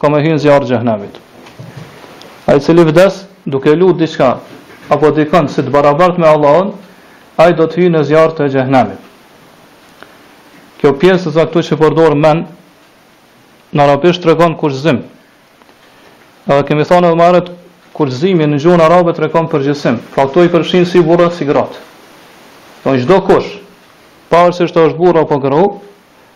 ka me hynë zjarr xhehenemit. Ai cili vdes duke lut diçka apo dikënd si të barabart me Allahun, ai do të hyjë në zjarr të xhehenemit. Kjo pjesëza këtu që përdor men në arabisht tregon kushtëzim. Edhe kemi thënë edhe më herët kushtëzimi në gjuhën arabe tregon përgjithësim. Pra këtu i përfshin si burrat si gratë. Do çdokush, pavarësisht të është burrë apo grua,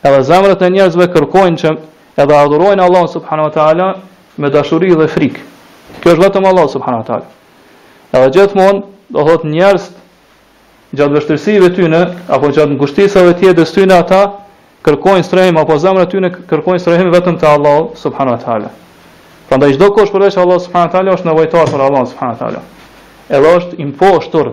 Edhe zemrat e njerëzve kërkojnë që dhe e adhurojnë Allahun subhanahu wa taala me dashuri dhe frikë. Kjo është vetëm Allahu subhanahu wa taala. Edhe gjithmonë do thot njerëz gjatë vështirësive tyne apo gjatë ngushticave të jetës tyne ata kërkojnë strehim apo zemrat e tyre kërkojnë strehim vetëm te Allahu subhanahu wa taala. Prandaj çdokush përveç Allahu subhanahu wa taala është nevojtar për Allahu subhanahu wa taala. Edhe është i mposhtur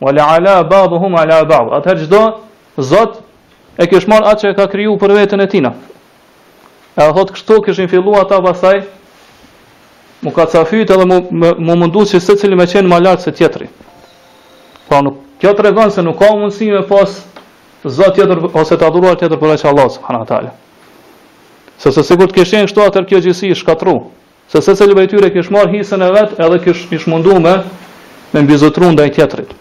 Wa la ala ba'dhum ala ba'd. Atëherë çdo Zot e kish marr atë që e ka kriju për veten e tina. E thot kështu kishin fillu ata pasaj m'u kacafyt edhe m'u, m'u mundu që se cili me qenë ma lartë se tjetri. Pra nuk, kjo tregon se nuk ka mundësi me pas zot tjetër ose të adhuruar tjetër përveç Allah subhanahu ta'ala. Sepse sikur të ishin kështu atëherë kjo gjithësi shkatru, Se secili prej tyre kish marrë hisën e vet edhe kish u mundu me me mbizotru ndaj tjetrit.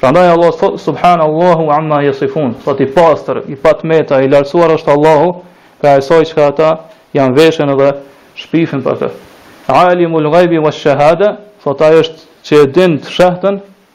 Prandaj Allah thotë subhanallahu amma yasifun, thotë i pastër, i patmeta, i lartësuar është Allahu prej asaj çka ata ia mveshin edhe shpifin për të. Alimul ghaibi wash shahada, thotë ai është që e din të fshehtën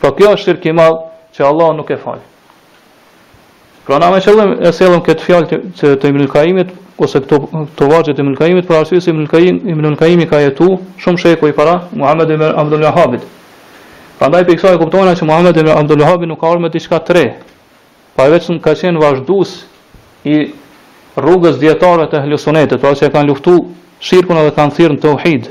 Po kjo është shirk i madh që Allahu nuk e fal. Pra na me qëllim e sjellëm këtë fjalë të, të, të Ibnul Kaimit ose këto këto vargje të Ibnul Kaimit për arsye se Ibnul Kaim Ibnul Kaimi ka jetu shumë shekuj para Muhammed ibn Abdul Wahhabit. Prandaj prej kësaj kuptojna që Muhammed ibn Abdul Wahhabi nuk ka ardhur me diçka të re. Po ai vetëm ka qenë vazhdues i rrugës dijetarëve të Ehlusunetit, pra që e kanë luftu shirkun edhe kanë thirrë në tauhid.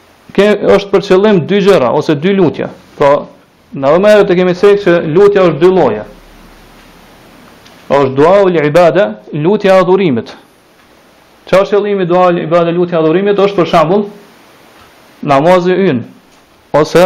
Ke është për qëllim dy gjëra ose dy lutje. Pra, ne edhe më herët kemi thënë se lutja është dy lloje. Është dua ul ibada, lutja e adhurimit. Çfarë është qëllimi dua ul ibada, lutja e adhurimit është për shembull namazi ynë ose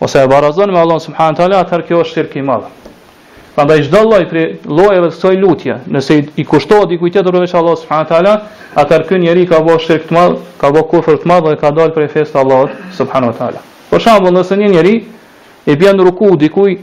ose e barazon me Allahun subhanahu wa taala atëherë kjo është shirk i madh. Prandaj çdo lloj prej llojeve të kësaj lutje, nëse i kushtohet dikujt tjetër përveç Allahut subhanahu wa taala, atëherë ky njeri ka bërë shirk të madh, ka bërë kufër të madh dhe ka dalë prej fesë të Allahut subhanahu wa taala. Për shembull, nëse një njeri i bën ruku dikujt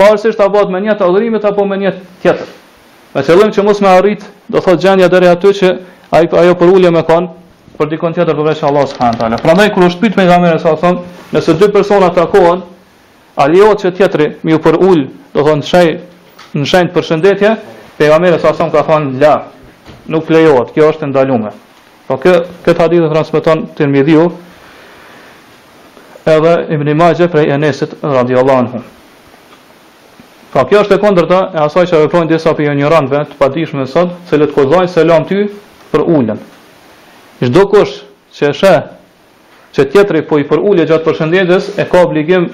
pavarësisht a bëhet me nijet të adhurimit apo me nijet tjetër, me qëllim që mos me arrit, do thotë gjendja deri aty që ai ajo përulje me kon për dikon tjetër përveç Allahut subhanahu wa taala. Prandaj kur është pyet pejgamberi salallahu, nëse dy persona takohen, a lejohet që tjetri me u përul, domethonë në shenjë përshëndetje, pejgamberi salallahu ka thon la, nuk lejohet, kjo është e ndaluar. Pra kë këtë hadith e transmeton Tirmidhiu Edhe Ibn Maxhe prej Enesit radiallahu anhu. Pra kjo është e kundërta e asaj që veprojnë disa prej injorantëve të padijshëm sot, të cilët kur t'japin selam ty përulen. Çdokush që e sheh që tjetri po i përulet gjatë përshëndetjes e ka obligim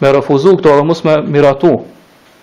me refuzu këtë dhe mos me miratu.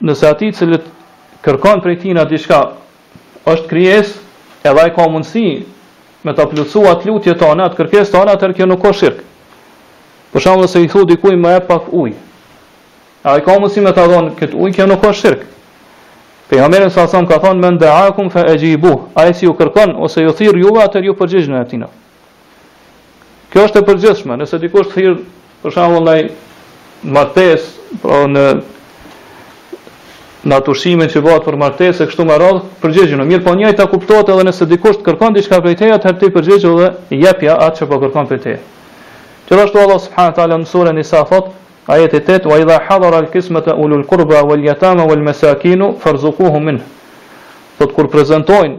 Nëse atij të cilit kërkon prej tina diçka është krijesë, edhe ai ka mundësi me ta plotësu atë lutje tane, atë kërkesë tane, atëherë kjo nuk o shirk. Për shembull, nëse i thu dikujt më jep pak ujë, e ai ka mundësi me ta dhënë këtë ujë, kjo nuk o shirk. Pejgamberi salallahu ka thënë men da'akum fa ajibu, ai që ju kërkon ose ju thërret juve, atëherë ju përgjigjni atij. Kjo është e përgjithshme, nëse dikush të thirr, për shembull në martesë, pra në në atë ushqimin që bëhet për martesë e kështu me radhë, përgjigjju. Mirëpo njëjtë kuptohet edhe nëse dikush të kërkon diçka prej teje, atëherë ti përgjigju dhe jepja atë që po kërkon prej teje. Gjithashtu Allah subhanahu wa taala në surën Nisa thot, ajeti 8, "Wa idha hadara al-qismata ulul qurba wal yatama wal masakin farzuquhum minhu." Thot kur prezantojnë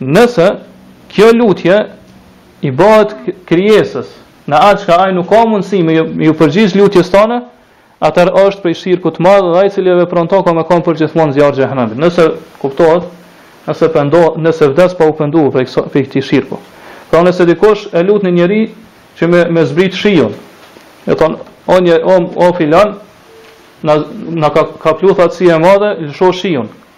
Nëse kjo lutje i bëhet krijesës në atë që ai nuk ka mundësi me ju përgjigj lutjes tone, atëherë është prej shirkut të madh dhe ai i cili e vepron to ka me kon përgjithmonë zjarr xhehenamit. Nëse kuptohet, nëse pendo, nëse vdes pa u penduar prej prej këtij shirku. Pra nëse dikush e lut një njeri që me me zbrit shiun, e thon o një o, o filan na na ka kaplu thatësi e madhe, lësho shiun.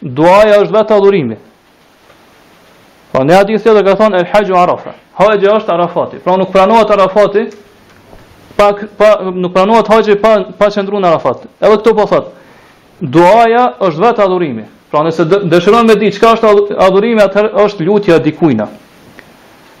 Duaja është vetë adhurimi. Po n'hadith tjetër ka thonë el hajju arafa. Haxhi është arafati. Pra nuk pranohet arafati pa, pa nuk pranohet haxhi pa, pa qëndru në arafat. Edhe këtu po thotë. Duaja është vetë adhurimi. Pra nëse dëshiron me di çka është adhurimi, atëherë është lutja dikujna.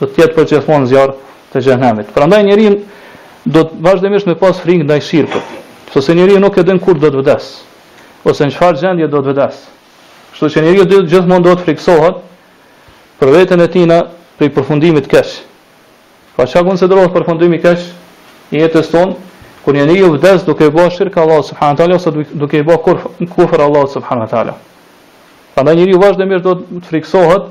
do të jetë përgjithmonë zjarr të xhenemit. Prandaj njeriu duhet vazhdimisht me pas frikë ndaj shirkut, sepse njeriu nuk e din kur do të vdes, ose në çfarë gjendje do të vdes. Kështu që njeriu do gjithmonë duhet frikësohet për veten e tij prej përfundimit të keq. Pra çka konsiderohet përfundimi i keq i jetës tonë, kur njeriu vdes duke i bërë shirk Allahut subhanahu wa taala ose duke i bërë kufër Allahut subhanahu wa taala. Prandaj njeriu vazhdimisht duhet frikësohet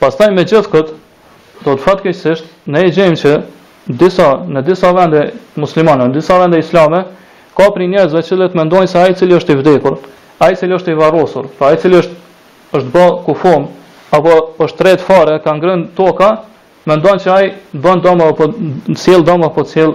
Pastaj me gjithë këtë, do thotë fatkeqësisht, ne e gjejmë që disa, në disa vende muslimane, në disa vende islame, ka prej njerëzve që të mendojnë se ai cili është i vdekur, ai cili është i varrosur, pra ai cili është është bë kufomë apo është tret fare, e ka ngrënë toka, mendon që ai bën dëm apo sjell dëm apo sjell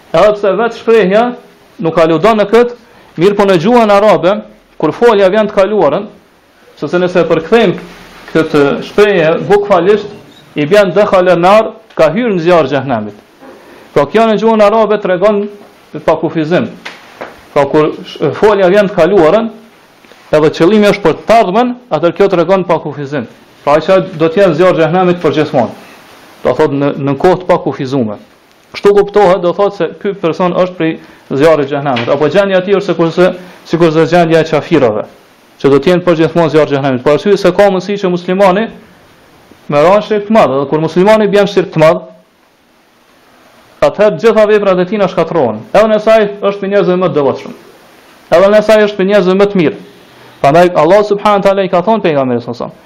Edhe pse vetë shprehja nuk aludon në këtë, mirëpo në gjuhën arabe, kur folja vjen të kaluarën, sepse nëse e përkthejmë këtë shprehje bukvalisht, i bjen dekhale nar, ka hyrë në zjarr xhehenemit. Po kjo në gjuhën arabe tregon pa kufizim. Po kur folja vjen të kaluarën, edhe qëllimi është për të ardhmen, atëherë kjo tregon pa kufizim. Pra ai do të jetë n'zjarr xhehenemit përgjithmonë. Do thotë në, në kohë të pakufizuar. Kështu kuptohet do thotë se ky person është prej zjarrit të xhehenemit, apo gjendja e tij është sikurse sikurse gjendja e kafirëve, që do të jenë përgjithmonë n'zjarr xhehenemit. Për arsye se ka mundësi që muslimani me ra n'shirk të madh, dhe kur muslimani bjen n'shirk të madh, atëherë gjitha veprat e tina shkatrohen. Edhe nëse ai është prej njerëzve më të devotshëm. Edhe nëse ai është prej njerëzve më të mirë. Prandaj Allahu subhanehu teala i ka thënë pejgamberit salallahu alejhi.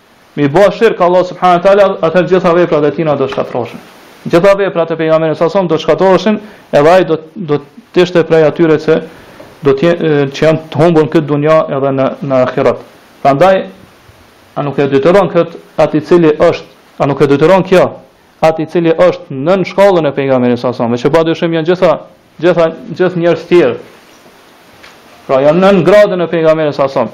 Me i bë shirk Allah subhanahu wa taala, atëherë gjitha veprat e tina do të shkatërrohen. Gjitha veprat e pejgamberit alejhi selam do të shkatërrohen, edhe ai do do të ishte prej atyre që do të që janë të humbur në këtë dunja edhe në në ahiret. Prandaj a nuk e detyron kët atë i cili është, a nuk e detyron kjo atë i cili është nën shkallën e pejgamberit alejhi selam, që padyshim janë gjitha gjitha gjithë njerëzit e tjerë. Pra janë nën gradën e pejgamberit alejhi selam.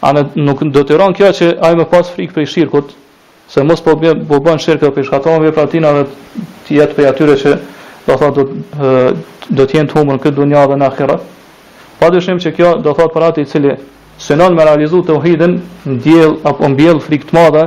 A në, nuk detyron kjo që ai me pas frikë prej shirkut, se mos po bën po bën shirk apo shkatërron veprat e tina dhe të jetë prej atyre që do thotë do do të jenë të humbur n'këtë dunja dhe në ahiret. Pa dyshim që kjo do thotë për atë i cili synon me realizu teuhidin, ndjell apo mbjell frikë të madhe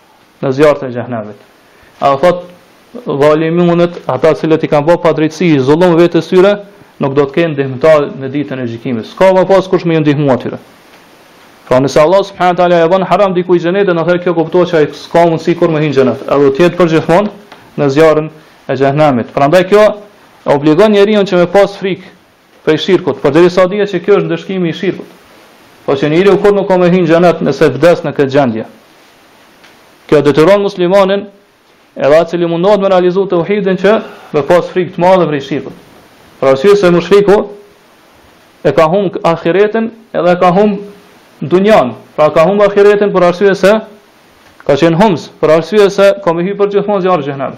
në zjarrin e xhehenemit. A thot zalimunët, ata të cilët i kanë bërë padrejtësi, zullum vetes tyre, nuk do të kenë ndihmëtar në ditën e gjykimit. S'ka me pas kush me ju ndihmu atyre. Pra nëse Allah subhanahu taala e bën haram dikujt xhenetin, atëherë kjo kuptohet se ai s'ka mundësi kurrë me hy në xhenet. Ai do të jetë përgjithmonë në zjarrin e xhehenemit. Prandaj kjo obligon njeriun që me pas frikë prej shirkut, përderisa dihet që ky është ndëshkimi i shirkut, pra që njeriu kurrë nuk ka me hy në xhenet nëse vdes në këtë gjendje. Kjo detyron muslimanin edhe atë cili mundohet me realizu teuhidin që me pas frikë të madhe prej shirkut. Për arsye se mushriku e ka hum ahiretin edhe e ka hum dunjan, pra ka hum ahiretin për arsye se ka qenë hums, për arsye se ka me hy përgjithmonë n'zjarr xhehenem.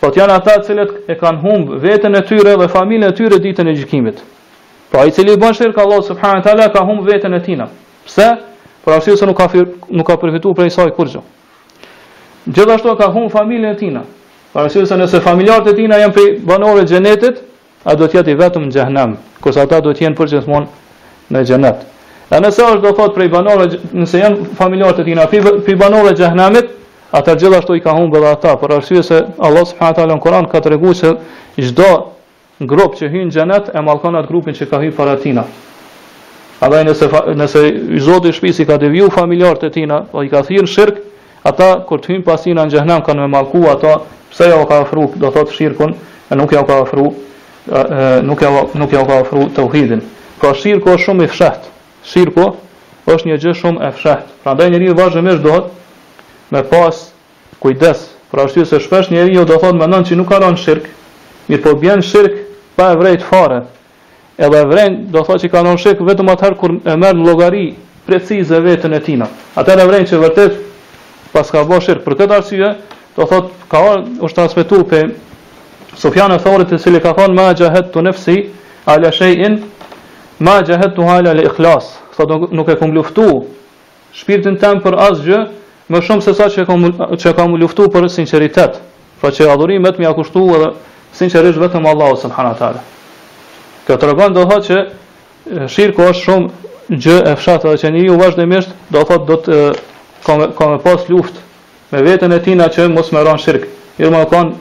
Po të janë ata të cilët e kanë humbë veten e tyre dhe familjen e tyre ditën e gjykimit. Pra ai i cili bën shirk Allahut subhanahu wa taala ka humbë veten e tina. Pse? Për arsye se nuk ka fir, nuk ka përfitu prej saj kurgjë. Gjithashtu ka humbë familjen e tina. Për arsye se nëse familjarët e tina janë prej banorëve të xhenetit, Ai do të jetë i vetëm në xhehenem, kurse ata do të jenë përgjithmonë në xhenet. E nëse është do thotë prej banorëve, nëse janë familjarët e tina prej banorëve të xhehenemit, ata gjithashtu i ka humbë edhe ata, për arsye se Allah subhanahu teala në Kur'an ka treguar se çdo grup që hyn në xhenet e mallkon atë grupin që ka hyrë para tina. Andaj nëse nëse Zoti i shtëpisë i ka deviju familjarët e tina, o i ka thirrë në shirk, Ata kur të hyjnë pas tina në xhehenem kanë me mallku ata, pse jau ka ofru, do thotë shirkun, e nuk jau ka ofru, nuk jau, nuk jau ka ofru tauhidin. Pra shirku është shumë i fshehtë, shirku është një gjë shumë e fshehtë, prandaj njeriu vazhdimisht duhet me pas kujdes, për arsye se shpesh njeriu do thotë mendon që nuk ka rënë në shirk, mirëpo bjen në shirk pa e vrejtë fare, Edhe vren, do thotë që ka rënë shirk vetëm atëherë kur e merr në llogari precize veten e tina. Atëherë vren që vërtet paska bërë shirk. Për këtë arsye, do thotë ka ardhur është transmetu pe Sufjan al-Thaurit i cili ka thënë ma jahadtu nafsi ala shay'in ma jahadtuha ala al-ikhlas. Thotë nuk e kam luftu shpirtin tem për asgjë, më shumë se sa që kam që kam luftu për sinqeritet, pra që adhurimet me ia kushtu edhe sinqerisht vetëm Allahut subhanahu wa taala. Kjo tregon do thotë që shirku është shumë gjë e fshehtë dhe që njeriu vazhdimisht do thotë do të ka ka me pas luftë Me veten e tina që mos me ra në shirk, mirëpo me kon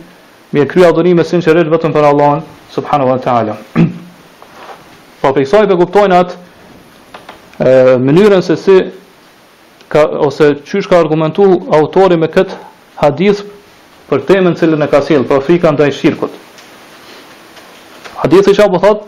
me kry adhurime sinqerisht vetëm për Allahun subhanahu wa taala. Pra prej kësaj po e kuptojmë atë mënyrën se si ka ose çysh ka argumentu autori me kët hadith për temën cilën e ka sjell, për frikën ndaj shirkut. Hadithi çka po thot,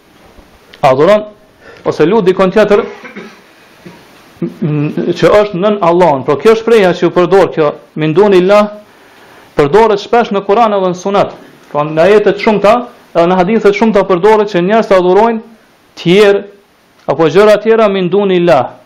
adhuron ose lut dikon tjetër që është nën Allahun. Por kjo shprehja që u përdor kjo min dunillah përdoret shpesh në Kur'an edhe në Sunet. Pra në ajete të shumta edhe në hadithe të shumta përdoret që njerëzit adhurojnë tjerë apo gjëra tjera min dunillah.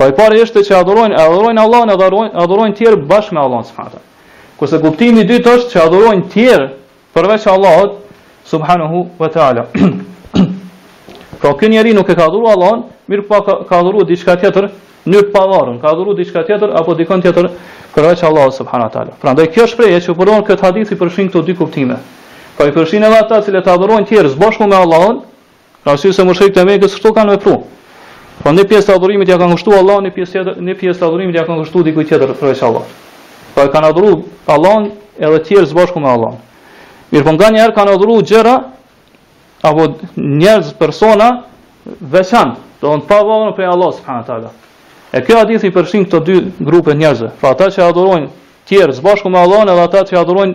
Pra i pari ishte që adhurojnë, adhurojnë Allahun, adhurojnë, adhurojnë tjerë bashkë me Allahun subhanahu Kurse kuptimi i dytë është që adhurojnë tjerë përveç Allahut subhanahu wa taala. pra ky njeri nuk e ka adhuruar Allahun, mirëpo ka, ka adhuruar diçka tjetër, i pavarur, ka adhuruar diçka tjetër apo dikon tjetër përveç Allahut subhanahu wa taala. Prandaj kjo shprehje që përdoret në këtë hadith i përfshin këto dy kuptime. Pra i përfshin edhe ata që e adhurojnë tjerë bashkë me Allahun, Për arsye se mushrikët e Mekës kështu kanë vepruar. Po një pjesë të adhurimit ja kanë kushtuar Allahut, një pjesë tjetër, një pjesë të adhurimit ja kanë kushtuar dikujt tjetër përveç Allahut. Po e kanë adhuruar Allahun edhe të tjerë së bashku me Allahun. Mirpo nganjëherë kanë adhuruar gjëra apo njerëz persona veçan, do të thotë pavarur prej Allahut subhanahu teala. E ky hadith i përfshin këto dy grupe njerëzve, pra ata që adhurojnë tjerë së bashku me Allahun edhe ata që adhurojnë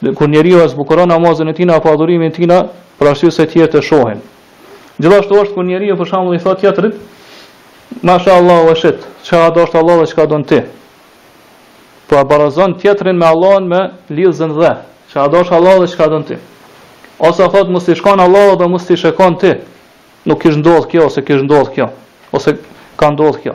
Dhe kur njeriu e zbukuron namazin e tij apo adhurimin e tij, për arsye se të tjerët e shohin. Gjithashtu është kur njeriu për shembull i thotë tjetrit Mashallahu wa shit, çka do është Allah dhe çka don ti. Po e barazon tjetrin me Allahun me lidhëzen dhe çka do është Allah dhe çka don ti. Ose thotë mos ish kon Allahu dhe mos ishe kon ti. Nuk kish ndodh kjo ose kish ndodh kjo ose ka ndodh kjo.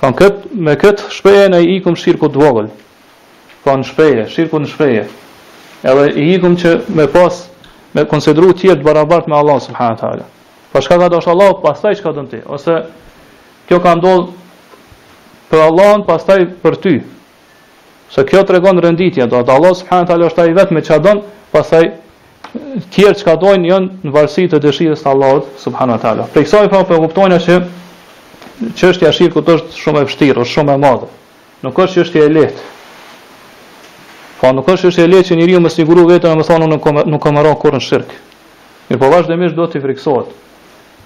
Thonë këtë, me këtë shprehje ne i ikum shirkut të vogël. Thonë shprehje, shirkut në shprehje. Edhe i ikum që me pa, me konsideru tjerë të barabart me Allah subhanahu teala. Po çka ka dashur Allah, pastaj çka don ti, ose kjo ka ndodhur për Allahun, pastaj për ty. Se kjo tregon renditje, do të Allah subhanahu taala është ai vetëm që don, pastaj të tjerë çka dojnë janë në varësi të dëshirës të Allahut subhanahu taala. Prej kësaj po po kuptojmë se çështja e shirkut është shumë e vështirë, është shumë e madhe. Nuk është çështje e lehtë. Po nuk është çështje e lehtë që njeriu me siguru veten me thonë nuk nuk kam me ra kurrë në shirk. Mirëpo vazhdimisht duhet të friksohet.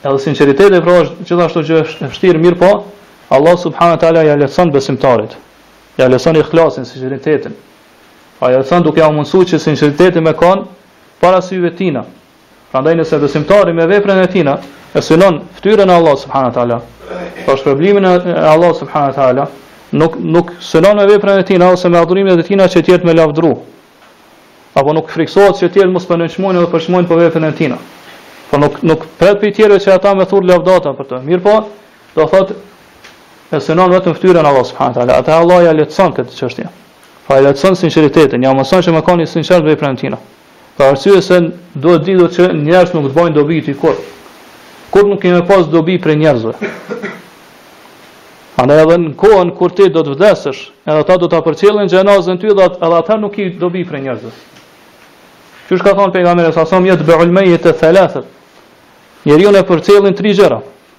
Edhe sinqeriteti pra është gjithashtu gjë e vështirë, mirëpo, Allahu subhanahu wa ta'ala ia lehtëson besimtarit, ia lehtëson ihlasin, sinqeritetin. Ia lehtëson duke ia mundësuar që sinqeriteti me kanë para syve të tina. Prandaj nëse besimtari me veprën e tina e synon fytyrën e Allahut subhanahu wa ta'ala, pra shpërblimin e Allahut subhanahu wa ta'ala, nuk nuk synon me veprën e tina ose me adhurimin e tina që tjerët me lavdru. Apo nuk friksohet që tjerët mos po e nënçmojnë edhe përçmojnë për veprën e tina. Po nuk nuk pret prej tjerëve që ata me thurë lavdata për të. Mirëpo, Do thotë e synon vetëm fytyrën e Allahut subhanahu taala. Atëherë Allah ja lehtëson këtë çështje. Pra e lehtëson sinqeritetin, ja mundëson që me kanë i sinqertë në veprën e tina. Për arsye se duhet ditur që njerëzit nuk të bëjnë dobi ty kurrë. Kurrë nuk ke me pas dobi prej njerëzve. Andaj edhe në kohën kur ti do të vdesësh, edhe ata do ta përcjellin xhenazën ty edhe atëherë nuk ki dobi prej njerëzve. Qysh ka thonë pejgamberi sa sa jetbeul mejjite thalatha. Njeriun e përcjellin tri gjëra.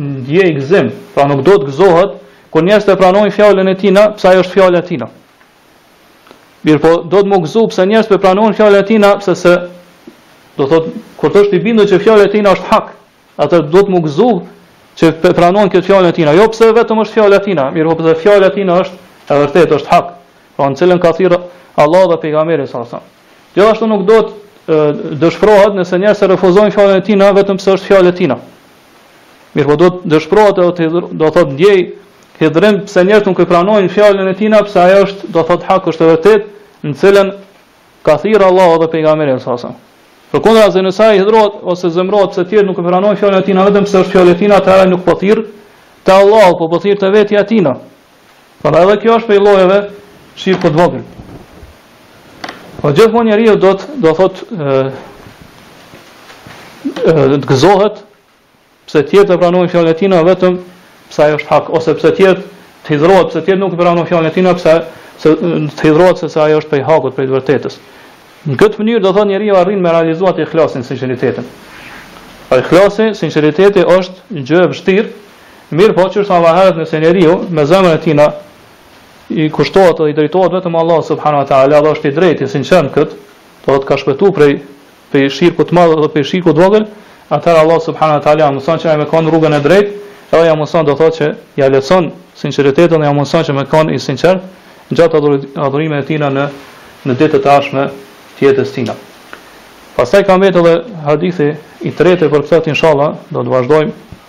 ndjej gëzim, pra nuk do të gëzohet kur njerëzit e pranojnë fjalën e tina, pse ajo është fjala e tina. Mirëpo, do me u gëzu pse njerëzit e pranojnë fjalën e tina, pse se do thot kur të jetë i bindur që fjala e tina është hak, atëherë do me u gëzu që e pranon këtë fjalën e tina. Jo pse vetëm është fjala e tina, mirëpo pse fjala e tina është e vërtetë, është hak. Pra në cilën ka thirrë Allahu dhe pejgamberi sa sa. Gjithashtu nuk do të dëshpërohet nëse njerëzit refuzojnë fjalën e tina vetëm pse është fjalë e tina. Mirëpo do të dëshpërohet edhe të hidhur, do thot ndjej hidhrim pse njerëzit nuk e pranojnë fjalën e tina, pse ajo është, do thot hak është e vërtetë, në cilën ka thirr Allahu dhe pejgamberi sa sa. Përkundrazi nëse ai hidhrohet ose zemrohet pse tjerët nuk e pranojnë fjalën e tina, vetëm pse është fjalë e tina, atëherë nuk po thirr te Allahu, po po thirr te vetja e tina. Pra edhe kjo është prej llojeve shirkut të vogël. Po gjithmonë njeriu do të do thot ë ë të gëzohet pse të tjerët e pranojnë fjalën e tina vetëm pse ajo është hak ose pse të tjerë të hidhrohet pse të tjerët nuk e pranojnë fjalën e tina pse se të hidhrohet se ajo është prej hakut, prej të vërtetës. Në këtë mënyrë do thotë njeriu arrin me realizu ikhlasin, sinqeritetin. Pra ikhlasi, sinqeriteti është një gjë e vështirë, Mirëpo, qysh thamë edhe herët, nëse njeriu me zemrën e tina i kushtohet dhe i drejtohet vetëm Allahut subhanahu wa ta'ala dhe është i drejtë, i sinqertë në këtë, do të thotë ka shpëtuar prej prej shirkut të madh dhe prej shirkut të vogël, atëherë Allahu subhanahu wa ta'ala ia mundëson që ai me kon në rrugën e drejtë, edhe ia mundëson do të thotë që ia lehtëson sinqeritetin dhe ia mundëson që me kon i sinqertë gjatë adhurimeve të tina në në ditët e ardhshme të jetës tina. Pastaj ka mbetë edhe hadithi i tretë për këtë inshallah do të vazhdojmë